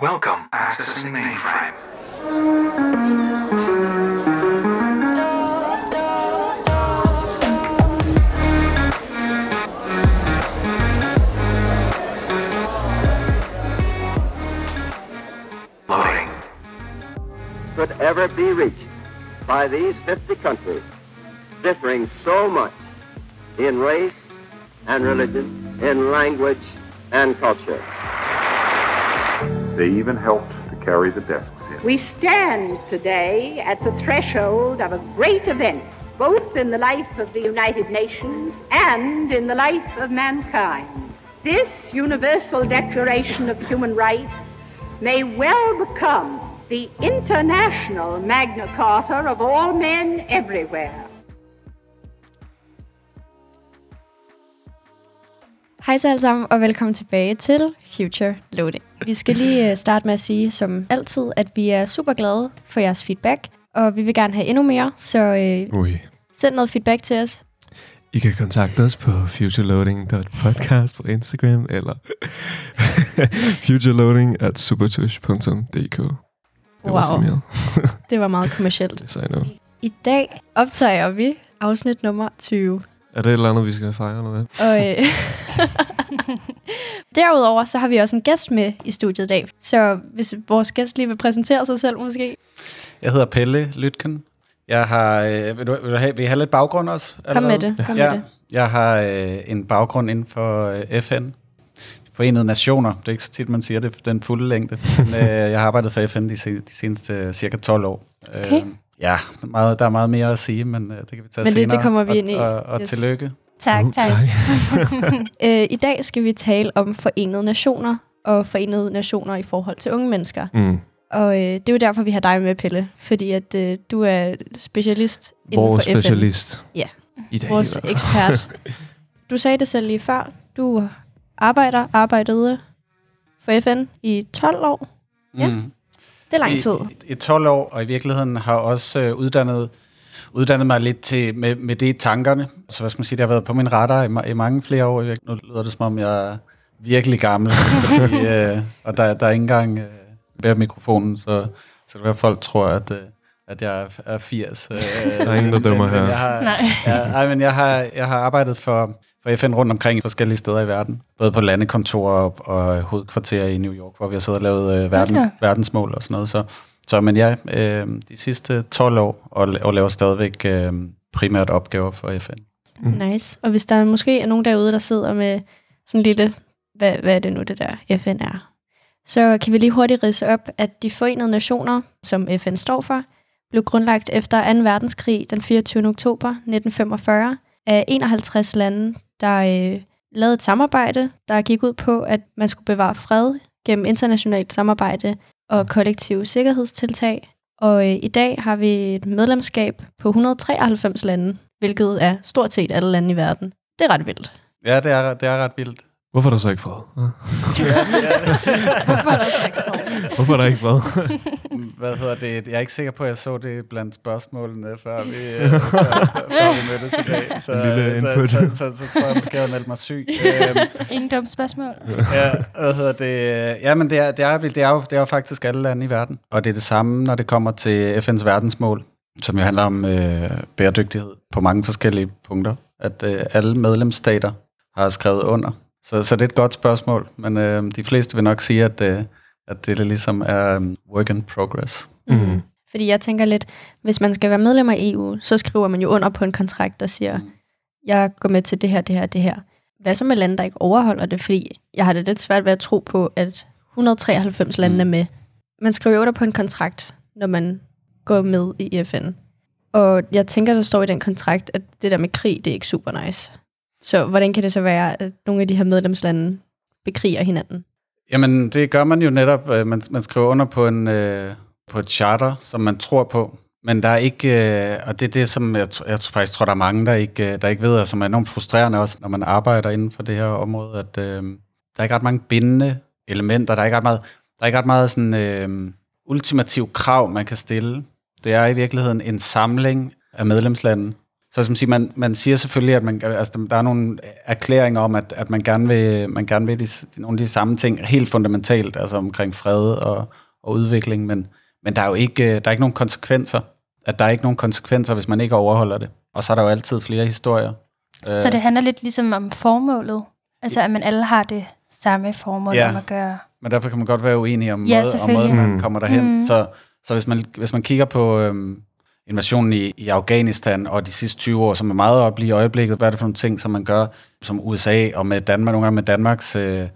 Welcome. Accessing mainframe. Loading. could ever be reached by these 50 countries, differing so much in race and religion, in language and culture. They even helped to carry the desks in. We stand today at the threshold of a great event, both in the life of the United Nations and in the life of mankind. This Universal Declaration of Human Rights may well become the international Magna Carta of all men everywhere. Hej så alle sammen, og velkommen tilbage til Future Loading. Vi skal lige øh, starte med at sige, som altid, at vi er super glade for jeres feedback, og vi vil gerne have endnu mere, så øh, Ui. send noget feedback til os. I kan kontakte os på futureloading.podcast på Instagram, eller futureloading at supertush.dk. Det var Wow. Det var meget kommercielt. Sagde jeg noget. I dag optager vi afsnit nummer 20. Er det et eller andet, vi skal fejre, eller hvad? Og øh, derudover så har vi også en gæst med i studiet i dag. Så hvis vores gæst lige vil præsentere sig selv måske. Jeg hedder Pelle Lytken. Jeg har, øh, vil, du, vil, du have, vil I have lidt baggrund også? Kom med allerede? det. Kom ja, med det. Jeg har øh, en baggrund inden for øh, FN. Forenede Nationer. Det er ikke så tit, man siger det, den fulde længde. Men, øh, jeg har arbejdet for FN de, se, de seneste øh, cirka 12 år. Okay. Øh, ja, der er, meget, der er meget mere at sige, men øh, det kan vi tage Men det- det senere. kommer vi og, ind i. Og, og Yes. tillykke. Tak, Uh, tak. øh, I dag skal vi tale om forenede nationer og forenede nationer i forhold til unge mennesker. Mm. Og øh, det er jo derfor, vi har dig med, Pelle. Fordi at øh, du er specialist inden Vores for FN. specialist. Ja. I dag. Vores i ekspert. Du sagde det selv lige før. Du arbejder, arbejdede for FN i 12 år. Ja. Mm. Det er lang tid. I, i 12 år, og i virkeligheden har også øh, uddannet, uddannet mig lidt til, med, med det i tankerne. Så hvad skal man sige, det har været på min radar i, i mange flere år. Nu lyder det som om, jeg er virkelig gammel, fordi, øh, og der, der er ikke engang øh, bærer mikrofonen, så, så det at folk tror, at, øh, at jeg er, er 80. Øh, Der er ingen, der dømmer men, her. Men jeg har, ja, ej, men jeg har, jeg har arbejdet for, for FN rundt omkring i forskellige steder i verden. Både på landekontorer og, og hovedkvarterer i New York, hvor vi har siddet og lavet øh, verden, Okay. verdensmål og sådan noget. Så, så men ja, øh, de sidste 12 år, og, og laver stadigvæk øh, primært opgaver for FN. Nice. Og hvis der måske er nogen derude, der sidder med sådan en lille, hvad, hvad er det nu, det der FN er? Så kan vi lige hurtigt ridse op, at de forenede nationer, som FN står for, blev grundlagt efter 2. verdenskrig den 24. oktober 1945 af 51 lande, der øh, lavede et samarbejde, der gik ud på, at man skulle bevare fred gennem internationalt samarbejde og kollektive sikkerhedstiltag. Og øh, i dag har vi et medlemskab på 193 lande, hvilket er stort set alle lande i verden. Det er ret vildt. Ja, det er, det er ret vildt. Hvorfor er der så ikke fred? Ja. Hvorfor er der så ikke fred? Hvorfor er der ikke fred? Hvad hedder det? Jeg er ikke sikker på, at jeg så det blandt spørgsmålene, før vi, øh, før, før, vi mødtes i dag. Så, En lille så, input. så, så, så, så tror jeg måske, jeg havde meldt mig syg. Øhm, Ingen dumt spørgsmål. ja, hvad hedder det? Ja, men det er, det, er, det, er jo, det er jo faktisk alle lande i verden. Og det er det samme, når det kommer til FN's verdensmål, som jo handler om øh, bæredygtighed på mange forskellige punkter. At øh, alle medlemsstater har skrevet under. Så, så det er et godt spørgsmål, men øh, de fleste vil nok sige, at, øh, at det ligesom er um, work in progress. Mm. Fordi jeg tænker lidt, hvis man skal være medlem af EU, så skriver man jo under på en kontrakt, der siger, jeg går med til det her, det her, det her. Hvad så med lande, der ikke overholder det? Fordi jeg har det lidt svært ved at tro på, at 193 lande er med. Man skriver jo under på en kontrakt, når man går med i FN. Og jeg tænker, der står i den kontrakt, at det der med krig, det er ikke super nice. Så hvordan kan det så være, at nogle af de her medlemslande bekriger hinanden? Jamen, det gør man jo netop. Øh, man, man skriver under på, en, øh, på et charter, som man tror på. Men der er ikke, øh, og det er det, som jeg, jeg faktisk tror, der er mange, der ikke, øh, der ikke ved, og som er enormt frustrerende også, når man arbejder inden for det her område, at øh, der er ikke ret mange bindende elementer, der er ikke ret meget, der er ikke ret meget sådan, øh, ultimativ krav, man kan stille. Det er i virkeligheden en samling af medlemslande, så som siger, man, man siger selvfølgelig, at man, altså, der er nogle erklæringer om, at, at man gerne vil, man gerne vil de, nogle af de samme ting helt fundamentalt, altså omkring fred og, og udvikling, men, men der er jo ikke, øh, der er ikke nogen konsekvenser. At der er ikke nogen konsekvenser, hvis man ikke overholder det. Og så er der jo altid flere historier. Så det handler lidt ligesom om formålet? Altså, at man alle har det samme formål Ja. om at gøre... Men derfor kan man godt være uenig om, Ja, måde, om selvfølgelig. måden, man Mm. kommer derhen. Mm. Så, så hvis, man, hvis man kigger på øhm, invasionen i, i Afghanistan og de sidste 20 år, som er meget op lige i øjeblikket, hvad er det for nogle ting, som man gør som USA og med Danmark, nogle gange med Danmarks øh,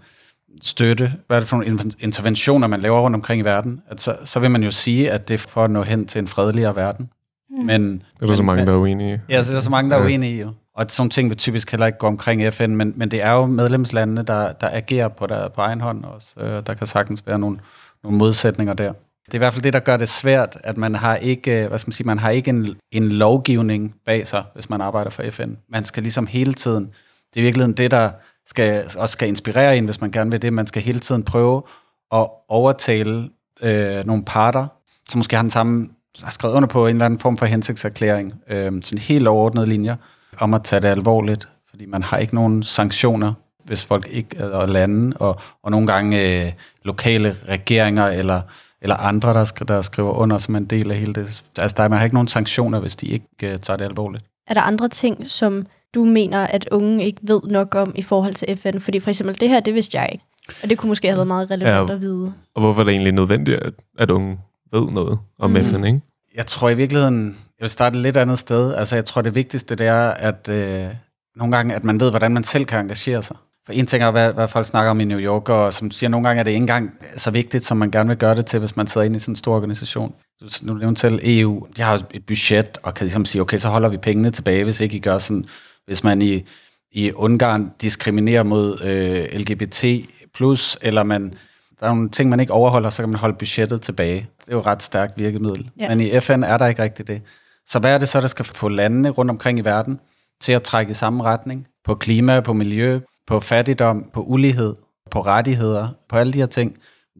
støtte, hvad er det for nogle in- interventioner, man laver rundt omkring i verden, at så, så vil man jo sige, at det er for at nå hen til en fredeligere verden. Mm. Men, Det er der så men- mange, men- der er uenige i. Ja, så der er så mange, der er Ja. uenige i. Jo. Og sådan ting vil typisk heller ikke gå omkring FN, men, men det er jo medlemslandene, der, der agerer på, der, på egen hånd også. Øh, der kan sagtens være nogle, nogle modsætninger der. Det er i hvert fald det, der gør det svært, at man har ikke, øh, hvad skal man sige, man har ikke en, en lovgivning bag sig, hvis man arbejder for FN. Man skal ligesom hele tiden, det er i virkeligheden det, der skal, også skal inspirere en, hvis man gerne vil det. Man skal hele tiden prøve at overtale øh, nogle parter, som måske har den samme har skrevet under på en eller anden form for hensigtserklæring, øh, sådan helt overordnede linjer, om at tage det alvorligt, fordi man har ikke nogen sanktioner, hvis folk ikke og lande, og, og nogle gange øh, lokale regeringer eller, eller andre, der, skri, der skriver under som en del af hele det. Altså, der, man har ikke nogen sanktioner, hvis de ikke øh, tager det alvorligt. Er der andre ting, som du mener, at unge ikke ved nok om i forhold til FN? Fordi for eksempel det her, det vidste jeg ikke. Og det kunne måske have været meget relevant Ja. at vide. Og hvorfor er det egentlig nødvendigt, at, at unge ved noget om mm. FN, ikke? Jeg tror i virkeligheden, jeg vil starte et lidt andet sted. Altså, jeg tror, det vigtigste det er, at øh, nogle gange, at man ved, hvordan man selv kan engagere sig. For en ting er, hvad, hvad folk snakker om i New York, og som siger, nogle gange er det ikke engang så vigtigt, som man gerne vil gøre det til, hvis man sidder inde i sådan en stor organisation. Du nu nævnte selv EU, de har et budget, og kan ligesom sige, okay, så holder vi pengene tilbage, hvis ikke I gør sådan. Hvis man i, i Ungarn diskriminerer mod øh, LGBT+, eller man, der er nogle ting, man ikke overholder, så kan man holde budgettet tilbage. Det er jo et ret stærkt virkemiddel. Ja. Men i FN er der ikke rigtigt det. Så hvad er det så, der skal få landene rundt omkring i verden til at trække i samme retning? På klima, på miljø, på fattigdom, på ulighed, på rettigheder, på alle de her ting.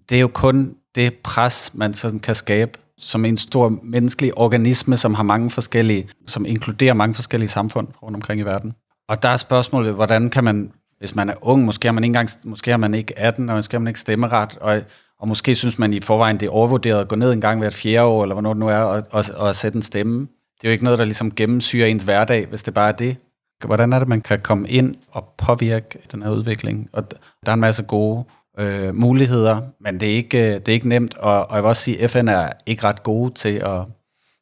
Det er jo kun det pres, man sådan kan skabe som en stor menneskelig organisme, som har mange forskellige, som inkluderer mange forskellige samfund rundt omkring i verden. Og der er spørgsmålet, hvordan kan man, hvis man er ung, måske er man ikke, engang, måske er man ikke 18, og måske har man ikke stemmeret, og, og måske synes man i forvejen, det er overvurderet at gå ned en gang hvert fjerde år, eller hvornår det nu er, og, og, og sætte en stemme. Det er jo ikke noget, der ligesom gennemsyrer ens hverdag, hvis det bare er det. Hvordan er det, man kan komme ind og påvirke den her udvikling? Og der er en masse gode øh, muligheder, men det er ikke, øh, det er ikke nemt, og, og jeg vil også sige, at FN er ikke ret gode til at,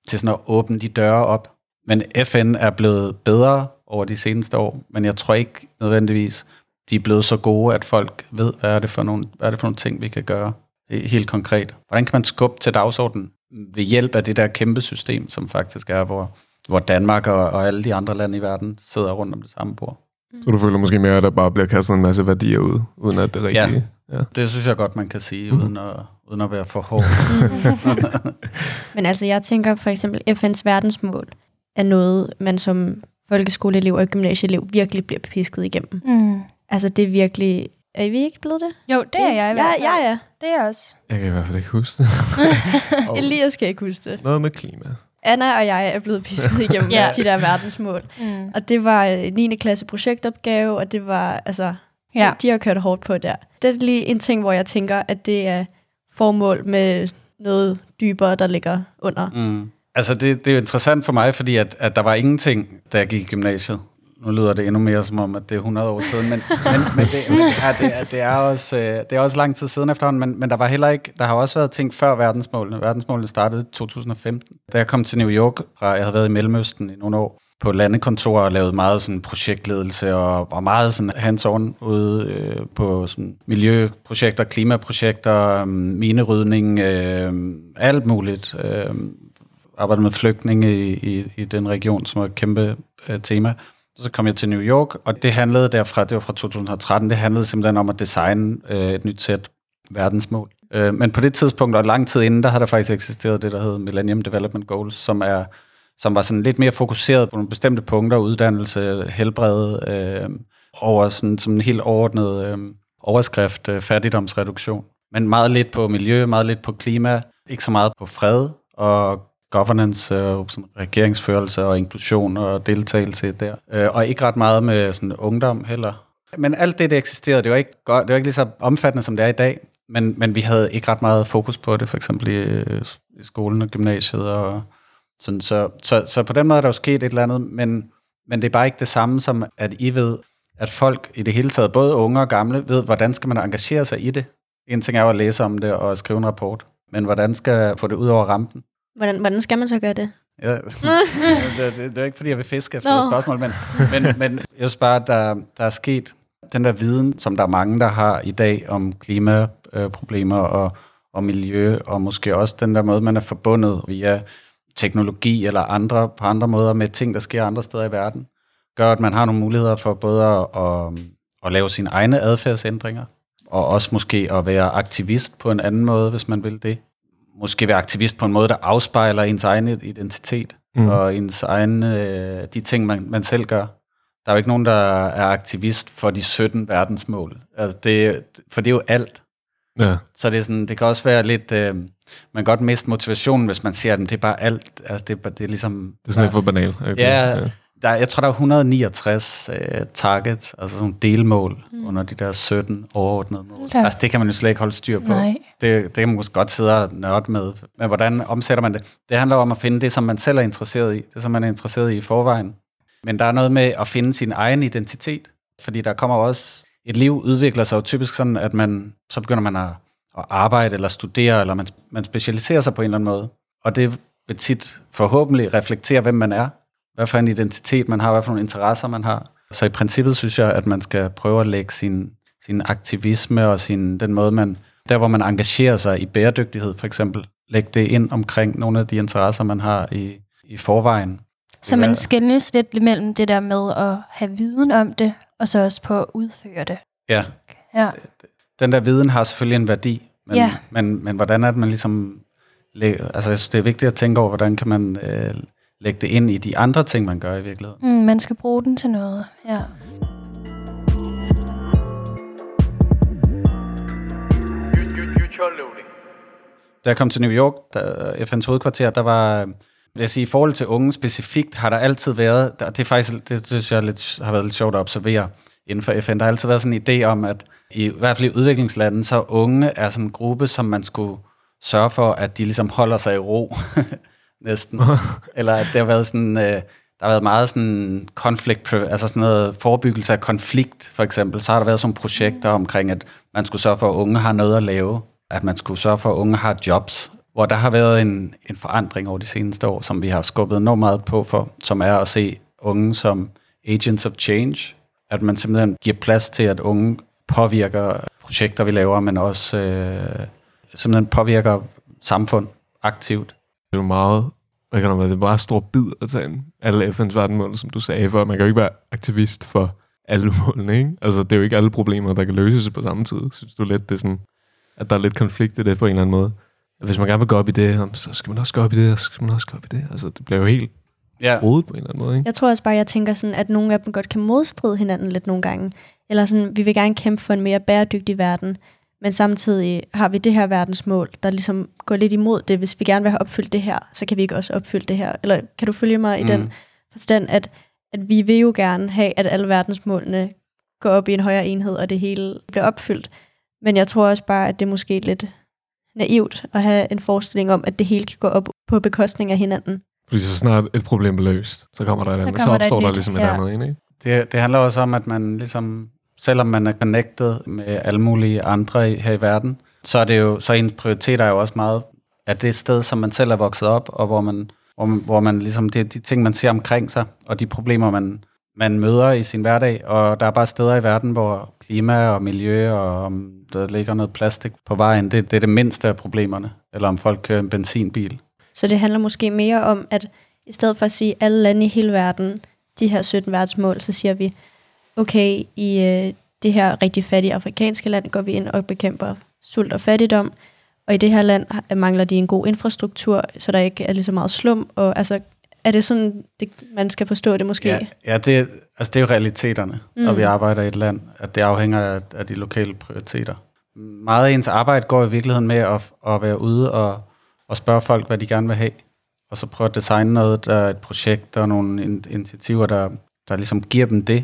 til sådan at åbne de døre op. Men FN er blevet bedre over de seneste år, men jeg tror ikke nødvendigvis, de er blevet så gode, at folk ved, hvad er det for nogle, hvad er det for nogle ting, vi kan gøre helt konkret. Hvordan kan man skubbe til dagsordenen ved hjælp af det der kæmpe system, som faktisk er, hvor, hvor Danmark og, og alle de andre lande i verden sidder rundt om det samme bord. Så du føler måske mere, at der bare bliver kastet en masse værdier ud, uden at det er Ja. rigtigt. Ja. ja. Det synes jeg godt, man kan sige, uden at, uden at være for hård. Men altså, jeg tænker for eksempel, FN's verdensmål er noget, man som folkeskoleelev og gymnasieelev virkelig bliver pisket igennem. Mm. Altså, det er virkelig... Er vi ikke blevet det? Jo, det er jeg i hvert Ja, fald. ja, ja. Det er jeg også. Jeg kan i hvert fald ikke huske det. Elias kan ikke huske det. Noget med klima. Anna og jeg er blevet pisket igennem Ja. de der verdensmål. Mm. Og det var øh, 9. klasse projektopgave, og det var, altså, Ja. de, de har kørt hårdt på der. Det er lige en ting, hvor jeg tænker, at det er formål med noget dybere, der ligger under. Mm. Altså, det, det er jo interessant for mig, fordi at, at der var ingenting, da jeg gik i gymnasiet. Nu lyder det endnu mere som om, at det er 100 år siden, men, men, men det, men, ja, det, er, det, er også, øh, det er også lang tid siden efterhånden, men, men der var heller ikke, der har også været ting før verdensmålene. Verdensmålene startede i 2015. Da jeg kom til New York, fra jeg havde været i Mellemøsten i nogle år, på landekontorer og lavet meget sådan projektledelse og, og meget sådan hands-on ude øh, på sådan miljøprojekter, klimaprojekter, øh, minerydning, øh, alt muligt. Øh, arbejdet med flygtninge i, i, i den region, som er et kæmpe øh, tema. Så kom jeg til New York, og det handlede derfra, det var fra 2013, det handlede simpelthen om at designe øh, et nyt sæt verdensmål. Øh, men på det tidspunkt, og lang tid inden, der har der faktisk eksisteret det, der hedder Millennium Development Goals, som er som var sådan lidt mere fokuseret på nogle bestemte punkter, uddannelse, helbred, øh, over sådan som en helt overordnet øh, overskrift, øh, fattigdomsreduktion. Men meget lidt på miljø, meget lidt på klima, ikke så meget på fred, og governance, øh, sådan regeringsførelse og inklusion og deltagelse der. Øh, og ikke ret meget med sådan ungdom heller. Men alt det, det eksisterede, det var ikke, godt, det var ikke lige så omfattende, som det er i dag. Men, men vi havde ikke ret meget fokus på det, for eksempel i, i skolen og gymnasiet. Og sådan, så, så, så på den måde er der jo sket et eller andet, men, men det er bare ikke det samme som, at I ved, at folk i det hele taget, både unge og gamle, ved, hvordan skal man engagere sig i det. En ting er jo at læse om det og skrive en rapport, men hvordan skal jeg få det ud over rampen? Hvordan, hvordan skal man så gøre det? Ja, det, det, det er ikke, fordi jeg vil fiske efter no. spørgsmål, men, men, men jeg synes bare, at der, der er sket den der viden, som der er mange, der har i dag om klimaproblemer og, og miljø, og måske også den der måde, man er forbundet via teknologi eller andre på andre måder med ting, der sker andre steder i verden, gør, at man har nogle muligheder for både at, at, at lave sine egne adfærdsændringer, og også måske at være aktivist på en anden måde, hvis man vil det. Måske være aktivist på en måde, der afspejler ens egen identitet, mm. og ens egen, øh, de ting, man, man selv gør. Der er jo ikke nogen, der er aktivist for de 17 verdensmål. Altså det, for det er jo alt. Ja. Så det, er sådan, det kan også være lidt... Øh, man kan godt miste motivationen, hvis man siger, at det er bare alt. Altså det, er, det er ligesom... Det er sådan lidt for banal. Ja, ja. Der, jeg tror, der er 169 øh, targets, altså sådan delmål, mm. under de der 17 overordnede mål. Da. Altså det kan man jo slet ikke holde styr på. Nej. Det, det kan man måske godt sidde og nørde med. Men hvordan omsætter man det? Det handler om at finde det, som man selv er interesseret i. Det, som man er interesseret i i forvejen. Men der er noget med at finde sin egen identitet. Fordi der kommer også... Et liv udvikler sig jo typisk sådan, at man, så begynder man at, at arbejde eller studere, eller man, man specialiserer sig på en eller anden måde. Og det vil tit forhåbentlig reflektere, hvem man er. Hvad for en identitet man har, hvad for nogle interesser man har. Så i princippet synes jeg, at man skal prøve at lægge sin, sin aktivisme og sin, den måde, man, der hvor man engagerer sig i bæredygtighed for eksempel, lægge det ind omkring nogle af de interesser, man har i, i forvejen. Så man skændes lidt mellem det der med at have viden om det, og så også på at udføre det. Ja. Ja. Den der viden har selvfølgelig en værdi, men, Ja. men, men hvordan er det, man ligesom... Altså, jeg synes, det er vigtigt at tænke over, hvordan kan man øh, lægge det ind i de andre ting, man gør i virkeligheden. Mm, man skal bruge den til noget. Ja. Da jeg kom til New York, der, FN's hovedkvarter, der var, vil jeg sige, i forhold til unge specifikt, har der altid været, der, det er faktisk, det, det synes jeg lidt, har været lidt sjovt at observere inden for FN, der har altid været sådan en idé om, at i, i hvert fald i udviklingslandet, så unge er sådan en gruppe, som man skulle sørge for, at de ligesom holder sig i ro, næsten. Eller at det har været sådan, øh, der har været meget sådan konflikt, altså sådan noget forebyggelse af konflikt, for eksempel. Så har der været sådan projekter omkring, at man skulle sørge for, at unge har noget at lave. At man skulle sørge for, at unge har jobs. Hvor der har været en, en forandring over de seneste år, som vi har skubbet enormt meget på for, som er at se unge som agents of change. At man simpelthen giver plads til, at unge påvirker projekter, vi laver, men også øh, simpelthen påvirker samfund aktivt. Det er jo meget, hvad kan det er bare en stor bid at tage ind. Alle FN's verdensmål, som du sagde, for man kan jo ikke være aktivist for alle målene, ikke? Altså, det er jo ikke alle problemer, der kan løses på samme tid. Synes du lidt, det er sådan, at der er lidt konflikt i det på en eller anden måde? Hvis man gerne vil gå op i det, så skal man også gå op i det, og så skal man også gå op i det. Altså, det bliver jo helt Ja. rodet på en eller anden måde, ikke? Jeg tror også bare, jeg tænker sådan, at nogle af dem godt kan modstride hinanden lidt nogle gange. Eller sådan, vi vil gerne kæmpe for en mere bæredygtig verden, men samtidig har vi det her verdensmål, der ligesom går lidt imod det. Hvis vi gerne vil have opfyldt det her, så kan vi ikke også opfylde det her. Eller kan du følge mig i Mm. den forstand, at, at vi vil jo gerne have, at alle verdensmålene går op i en højere enhed, og det hele bliver opfyldt. Men jeg tror også bare, at det er måske lidt naivt at have en forestilling om, at det hele kan gå op på bekostning af hinanden. Fordi så snart et problem er løst, så kommer der et Så andet. Så, der opstår der nyt, ligesom et ja. andet, ikke? Det, det handler også om, at man ligesom, selvom man er connected med alle mulige andre i, her i verden, så er det jo, så ens prioriteter er jo også meget, at det sted, som man selv er vokset op, og hvor man, hvor man, hvor man ligesom, det er de ting, man ser omkring sig, og de problemer, man, man møder i sin hverdag, og der er bare steder i verden, hvor klima og miljø, og om der ligger noget plastik på vejen, det, det er det mindste af problemerne, eller om folk kører en benzinbil. Så det handler måske mere om, at i stedet for at sige alle lande i hele verden, de her 17 verdensmål, så siger vi, okay, i øh, det her rigtig fattige afrikanske land går vi ind og bekæmper sult og fattigdom, og i det her land mangler de en god infrastruktur, så der ikke er lige så meget slum, og altså, er det sådan, det, man skal forstå det måske? Ja, ja det, altså det er jo realiteterne, mm. når vi arbejder i et land, at det afhænger af, af de lokale prioriteter. Meget af ens arbejde går i virkeligheden med at, at være ude og, og spørge folk, hvad de gerne vil have. og så prøve at designe noget, der er et projekt og nogle in- initiativer, der, der ligesom giver dem det.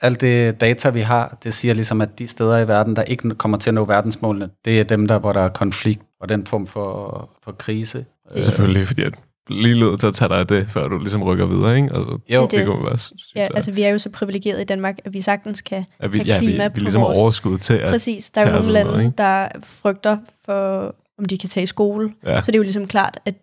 Alt det data, vi har, det siger ligesom, at de steder i verden, der ikke kommer til at nå verdensmålene, det er dem, der, hvor der er konflikt og den form for, for krise. Det er selvfølgelig, fordi at lige nødt til at tage dig af det, før du ligesom rykker videre, ikke? Altså, Jo. Det det, kunne være sygt Ja, altså vi er jo så privilegeret i Danmark, at vi sagtens kan at vi, have ja, vi, klima vi på ligesom vores- overskud til at... Præcis, der er jo nogle lande, noget, ikke? der frygter for, om de kan tage i skole. Ja. Så det er jo ligesom klart, at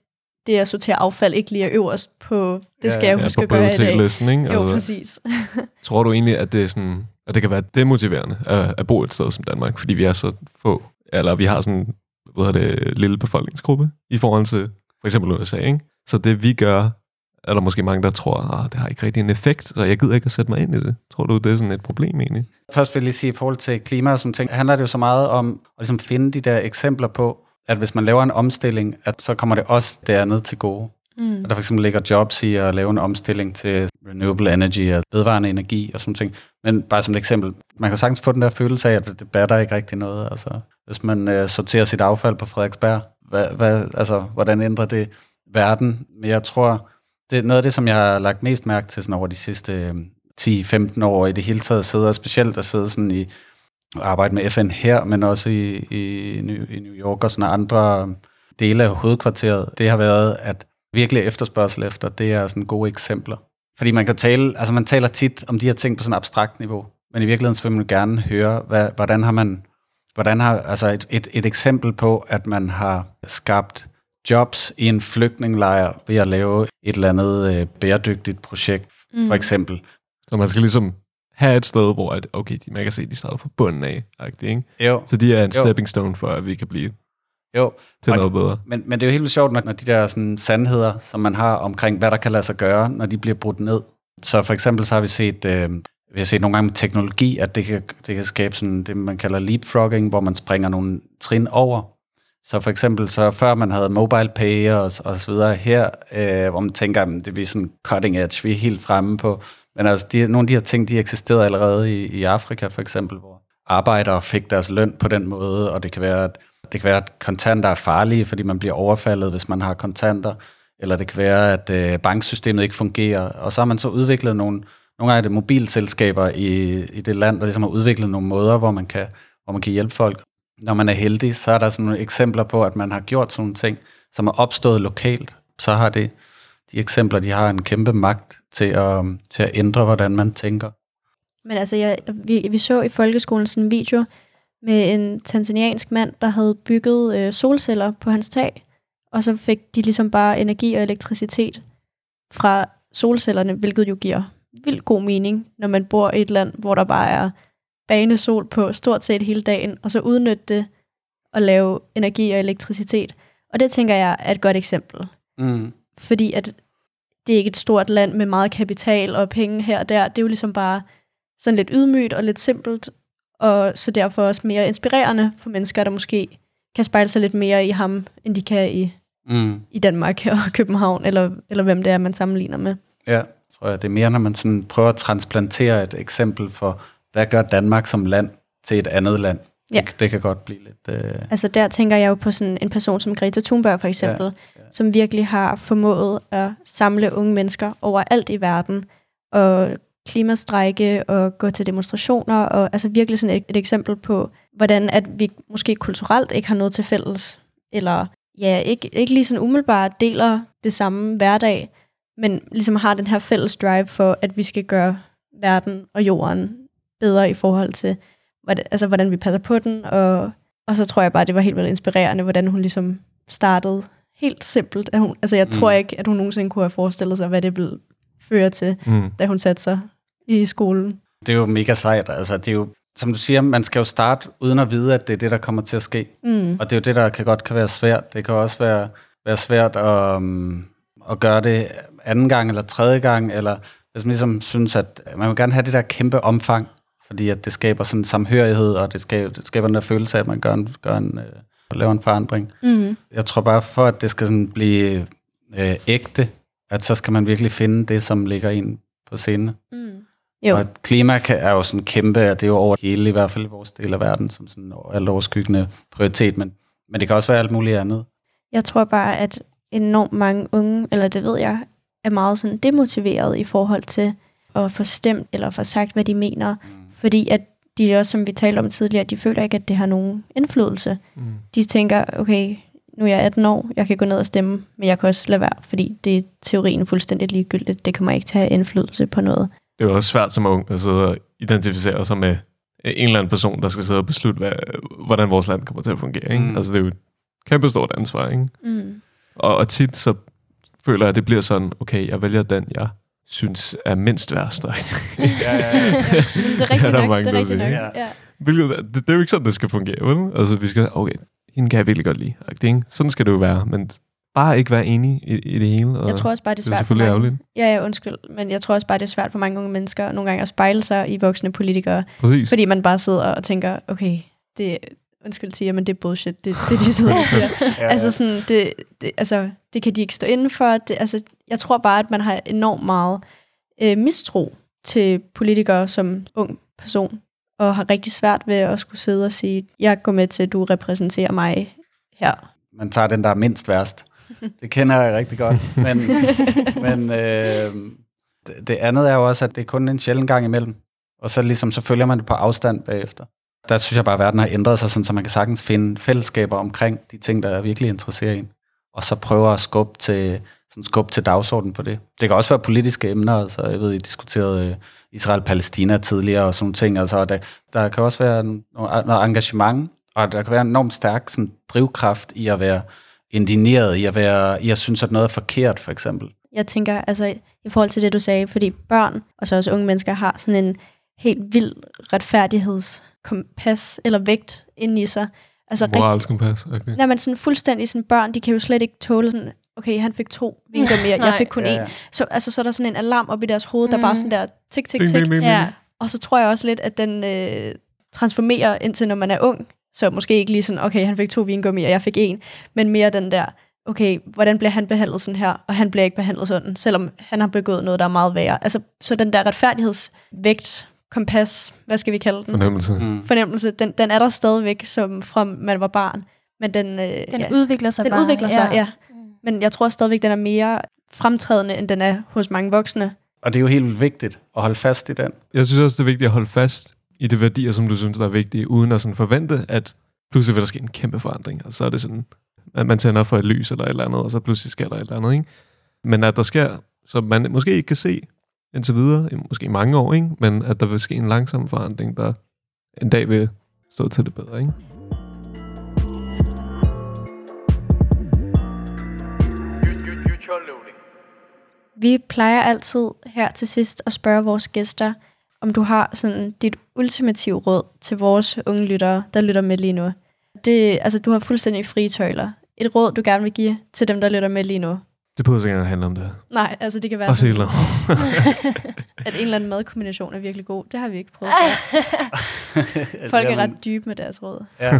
det at sortere affald ikke lige er øverst på, det skal Ja, jeg Ja, huske på at gøre i dag. ikke? Jo, Altså, præcis. tror du egentlig, at det er sådan, at det kan være demotiverende at, at bo et sted som Danmark, fordi vi er så få, eller vi har sådan, hvad hedder det, lille befolkningsgruppe i forhold til for eksempel USA, ikke? Så det vi gør, er der måske mange, der tror, at det har ikke rigtig en effekt, så jeg gider ikke at sætte mig ind i det. Tror du, det er sådan et problem egentlig? Først vil jeg lige sige, i forhold til klima og sådan ting, handler det jo så meget om at ligesom finde de der eksempler på, at hvis man laver en omstilling, at så kommer det også dernede til gode. Mm. At der for eksempel ligger jobs i at lave en omstilling til renewable energy og vedvarende energi og sådan ting. Men bare som et eksempel, man kan sagtens få den der følelse af, at det batter ikke rigtig noget. Altså, hvis man øh, sorterer sit affald på Frederiksberg, hvad, hvad, altså, hvordan ændrer det verden? Men jeg tror, det er noget af det, som jeg har lagt mest mærke til sådan over de sidste øh, 10-15 år i det hele taget sidder, specielt at sidde sådan i arbejde med FN her, men også i, i, New- i New York og sådan andre dele af hovedkvarteret, det har været, at virkelig efterspørgsel efter, det er sådan gode eksempler. Fordi man kan tale, altså man taler tit om de her ting på sådan et abstrakt niveau, men i virkeligheden så vil man gerne høre, hvad, hvordan har man, hvordan har, altså et, et, et eksempel på, at man har skabt jobs i en flygtningelejr ved at lave et eller andet øh, bæredygtigt projekt, mm. for eksempel. Så man skal ligesom have et sted, hvor at, okay, de, man kan se, at de starter fra bunden af, ikke? Jo, Så de er en Jo. stepping stone for, at vi kan blive jo. til Og- noget bedre. Men, men det er jo helt vildt sjovt, når, når de der sådan, sandheder, som man har omkring, hvad der kan lade sig gøre, når de bliver brudt ned. Så for eksempel så har vi set, øh, vi har set nogle gange med teknologi, at det kan, det kan skabe sådan det, man kalder leapfrogging, hvor man springer nogle trin over. Så for eksempel, så før man havde mobile pay og, og så videre her, øh, hvor man tænker, at det er sådan cutting edge, vi er helt fremme på. Men altså, de, nogle af de her ting, de eksisterede allerede i, i Afrika for eksempel, hvor arbejdere fik deres løn på den måde, og det kan være, at det kan være, at kontanter er farlige, fordi man bliver overfaldet, hvis man har kontanter, eller det kan være, at øh, banksystemet ikke fungerer, og så har man så udviklet nogle, nogle af det mobilselskaber i, i det land, der ligesom har udviklet nogle måder, hvor man kan, hvor man kan hjælpe folk. Når man er heldig, så er der sådan nogle eksempler på, at man har gjort sådan nogle ting, som er opstået lokalt. Så har det, de eksempler, de har en kæmpe magt til at, til at ændre, hvordan man tænker. Men altså, jeg, vi, vi så i folkeskolen sådan en video med en tanzaniansk mand, der havde bygget øh, solceller på hans tag, og så fik de ligesom bare energi og elektricitet fra solcellerne, hvilket jo giver vildt god mening, når man bor i et land, hvor der bare er banesol på stort set hele dagen, og så udnytte det og lave energi og elektricitet. Og det tænker jeg er et godt eksempel. Mm. Fordi at det er ikke et stort land med meget kapital og penge her og der. Det er jo ligesom bare sådan lidt ydmygt og lidt simpelt, og så derfor også mere inspirerende for mennesker, der måske kan spejle sig lidt mere i ham, end de kan i, Mm. i Danmark og København, eller, eller hvem det er, man sammenligner med. Ja, tror jeg. Det er mere, når man sådan prøver at transplantere et eksempel for, hvad gør Danmark som land til et andet land. Ja. Det, det kan godt blive lidt... Øh, Altså der tænker jeg jo på sådan en person som Greta Thunberg for eksempel, ja, ja. som virkelig har formået at samle unge mennesker overalt i verden, og klimastrække og gå til demonstrationer, og altså virkelig sådan et, et eksempel på, hvordan at vi måske kulturelt ikke har noget til fælles, eller ja, ikke, ikke lige sådan umiddelbart deler det samme hverdag, men ligesom har den her fælles drive for, at vi skal gøre verden og jorden bedre i forhold til, hvordan, altså, hvordan vi passer på den, og, og så tror jeg bare, det var helt vildt inspirerende, hvordan hun ligesom startede helt simpelt. At hun, altså jeg mm. tror ikke, at hun nogensinde kunne have forestillet sig, hvad det ville føre til, Mm. da hun satte sig i skolen. det er jo mega sejt. Altså, det er jo, som du siger, man skal jo starte uden at vide, at det er det, der kommer til at ske. Mm. Og det er jo det, der kan godt kan være svært. Det kan også være, være svært at, um, at gøre det anden gang eller tredje gang, eller hvis man ligesom synes, at man vil gerne have det der kæmpe omfang, fordi at det skaber sådan en samhørighed, og det skaber, det skaber den der følelse af, at man gør en, gør en, øh, laver en forandring. Mm. Jeg tror bare, for at det skal sådan blive øh, ægte, at så skal man virkelig finde det, som ligger ind på scenen. Mm. Jo, Og klima kan, er jo sådan kæmpe, og det er jo over hele, i hvert fald i vores del af verden, som sådan alt overskyggende prioritet, men, men det kan også være alt muligt andet. jeg tror bare, at enormt mange unge, eller det ved jeg, er meget sådan demotiveret i forhold til at få stemt eller få sagt, hvad de mener. Mm. Fordi at de også, som vi talte om tidligere, de føler ikke, at det har nogen indflydelse. Mm. De tænker, okay, nu er jeg 18 år, jeg kan gå ned og stemme, men jeg kan også lade være, fordi det er teorien fuldstændig ligegyldigt. Det kommer ikke til at have indflydelse på noget. Det er jo også svært som ung at sidde og identificere sig med en eller anden person, der skal sidde og beslutte, hvad, hvordan vores land kommer til at fungere. Ikke? Mm. Mm. Altså, det er jo et kæmpe stort ansvar. Ikke? Mm. Og, og tit så føler jeg, at det bliver sådan, okay, jeg vælger den, jeg synes er mindst værst. Ja, ja, ja. Men det er rigtigt Ja, der er nok. mange, det er der rigtigt nok. ja. Ja. Hvilket, det, det, er jo ikke sådan, det skal fungere, vel? Altså, vi skal, okay, hende kan jeg virkelig godt lide. Ikke? Sådan skal det jo være, men bare ikke være enig i, i det hele. Og Jeg tror også bare, det er det er svært for mange. ærgerligt. Ja, ja, undskyld. Men jeg tror også bare, det er svært for mange unge mennesker nogle gange at spejle sig i voksne politikere. Præcis. Fordi man bare sidder og tænker, okay, det undskyld siger, men det er bullshit, det, det de sidder og siger. Ja, altså sådan, det, det, altså, det kan de ikke stå inden for. Det, altså, jeg tror bare, at man har enormt meget øh, mistro til politikere som ung person, og har rigtig svært ved at skulle sidde og sige, jeg går med til, at du repræsenterer mig her. Man tager den, der er mindst værst. Det kender jeg rigtig godt. Men, men øh, det, det andet er jo også, at det er kun en sjældent gang imellem. Og så, ligesom, så følger man det på afstand bagefter. Der synes jeg bare, at verden har ændret sig, sådan, så man kan sagtens finde fællesskaber omkring de ting, der virkelig interesserer en. Og så prøve at skubbe til, sådan skubbe til dagsordenen på det. Det kan også være politiske emner. Altså, jeg ved, I diskuterede øh, Israel-Palæstina tidligere og sådan nogle ting. Altså, der, der kan også være noget, noget engagement, og der kan være en enormt stærk sådan, drivkraft i at være indigneret, i at, være, i at synes, at noget er forkert, for eksempel. Jeg tænker, altså i forhold til det, du sagde, fordi børn, og så også unge mennesker, har sådan en helt vild retfærdighedskompas eller vægt inde i sig. Altså Moralsk kompas. agtigt. nej, men sådan fuldstændig sådan børn, de kan jo slet ikke tåle sådan, okay, han fik to vingummier, jeg Nej. fik kun Ja, ja. Så, altså, så er der sådan en alarm op i deres hoved, der Mm. bare sådan der, tik, tik, tik. Ja. Og så tror jeg også lidt, at den øh, transformerer indtil, når man er ung. Så måske ikke lige sådan, okay, han fik to vingummier, og jeg fik en. Men mere den der, okay, hvordan bliver han behandlet sådan her, og han bliver ikke behandlet sådan, selvom han har begået noget, der er meget værre. Altså, så den der retfærdighedsvægt, kompas, hvad skal vi kalde den? Fornemmelse. Mm. Fornemmelse, den, den er der stadigvæk, som fra man var barn. Men den, øh, Den ja, udvikler sig den bare. udvikler sig, ja. Men jeg tror stadigvæk, den er mere fremtrædende, end den er hos mange voksne. Og det er jo helt vildt vigtigt at holde fast i den. Jeg synes også, det er vigtigt at holde fast i de værdier, som du synes, der er vigtige, uden at sådan forvente, at pludselig vil der ske en kæmpe forandring. Og så er det sådan, at man tænder for et lys eller et eller andet, og så pludselig sker der et eller andet. Ikke? Men at der sker, som man måske ikke kan se indtil videre, i måske mange år, ikke? men at der vil ske en langsom forandring, der en dag vil stå til det bedre. Ikke? Vi plejer altid her til sidst at spørge vores gæster, om du har sådan dit ultimative råd til vores unge lyttere, der lytter med lige nu. Det, altså, du har fuldstændig frie tøjler. Et råd, du gerne vil give til dem, der lytter med lige nu. Det behøver ikke engang at handle om det. Nej, altså det kan være, Og se et sådan, at en eller anden madkombination er virkelig god. Det har vi ikke prøvet. Folk er Jamen, ret dybe med deres råd. Ja.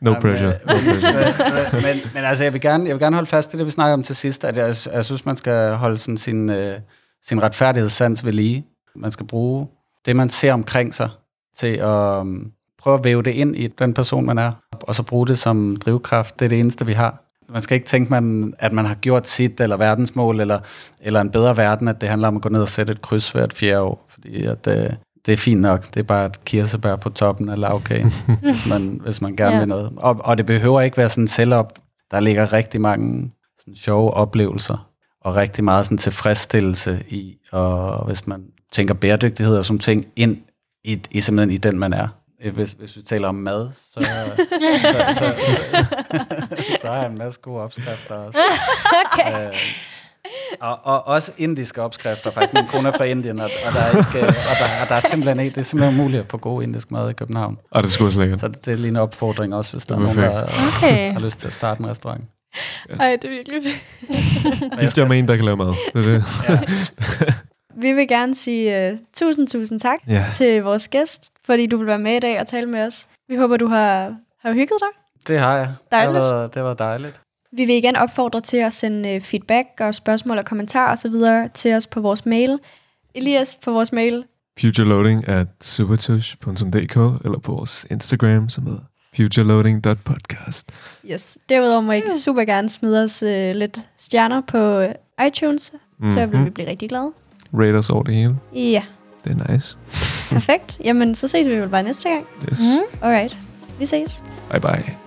No Jamen, pressure. øh, No pressure. men, men, men altså, jeg vil, gerne, jeg vil gerne holde fast i det, vi snakker om til sidst, at jeg, jeg synes, man skal holde sådan sin, øh, sin retfærdighedssans ved lige. Man skal bruge det, man ser omkring sig, til at um, prøve at væve det ind i den person, man er, og så bruge det som drivkraft. Det er det eneste, vi har. Man skal ikke tænke, man, at man har gjort sit, eller verdensmål, eller, eller en bedre verden, at det handler om at gå ned og sætte et kryds hvert fjerde år. Fordi at, øh, det er fint nok. Det er bare et kirsebær på toppen af lavkagen, hvis, man, hvis man gerne Ja. vil noget. Og, og det behøver ikke være sådan selvop. Der ligger rigtig mange sådan sjove oplevelser, og rigtig meget sådan tilfredsstillelse i, og hvis man tænker bæredygtighed og sådan ting ind i, i simpelthen i den, man er. Øh, Hvis, hvis vi taler om mad, så, så, så, så, så, så har jeg en masse gode opskrifter også. okay. Øh, og, og også indiske opskrifter, faktisk. Min kone er fra Indien, og, og, der, er ikke, øh, og, der, og der er simpelthen ikke, det er simpelthen umuligt at få god indisk mad i København. Og det skulle også lækkert. Så det, det er lige en opfordring også, hvis der er nogen, der. Okay. har lyst til at starte en restaurant. Ej, det er virkelig fedt. Gift jer med en, der kan lave mad. Det er det. Vi vil gerne sige uh, tusind, tusind tak Ja. til vores gæst, fordi du vil være med i dag og tale med os. Vi håber, du har, har hygget dig. Det har jeg. Dejligt. Det har været, det har været dejligt. Vi vil igen opfordre til at sende øh, feedback og spørgsmål og kommentarer osv. til os på vores mail. Elias på vores mail. futureloading at supertush.dk eller på vores Instagram, som hedder futureloading.podcast. Yes. Derudover må I super gerne smide os øh, lidt stjerner på øh, iTunes, mm-hmm. så vil vi blive rigtig glade. Raiders over det hele. Ja, Det er nice. perfekt. Jamen, så ses vi vel bare næste gang. Yes. Alright. Vi ses. Bye bye.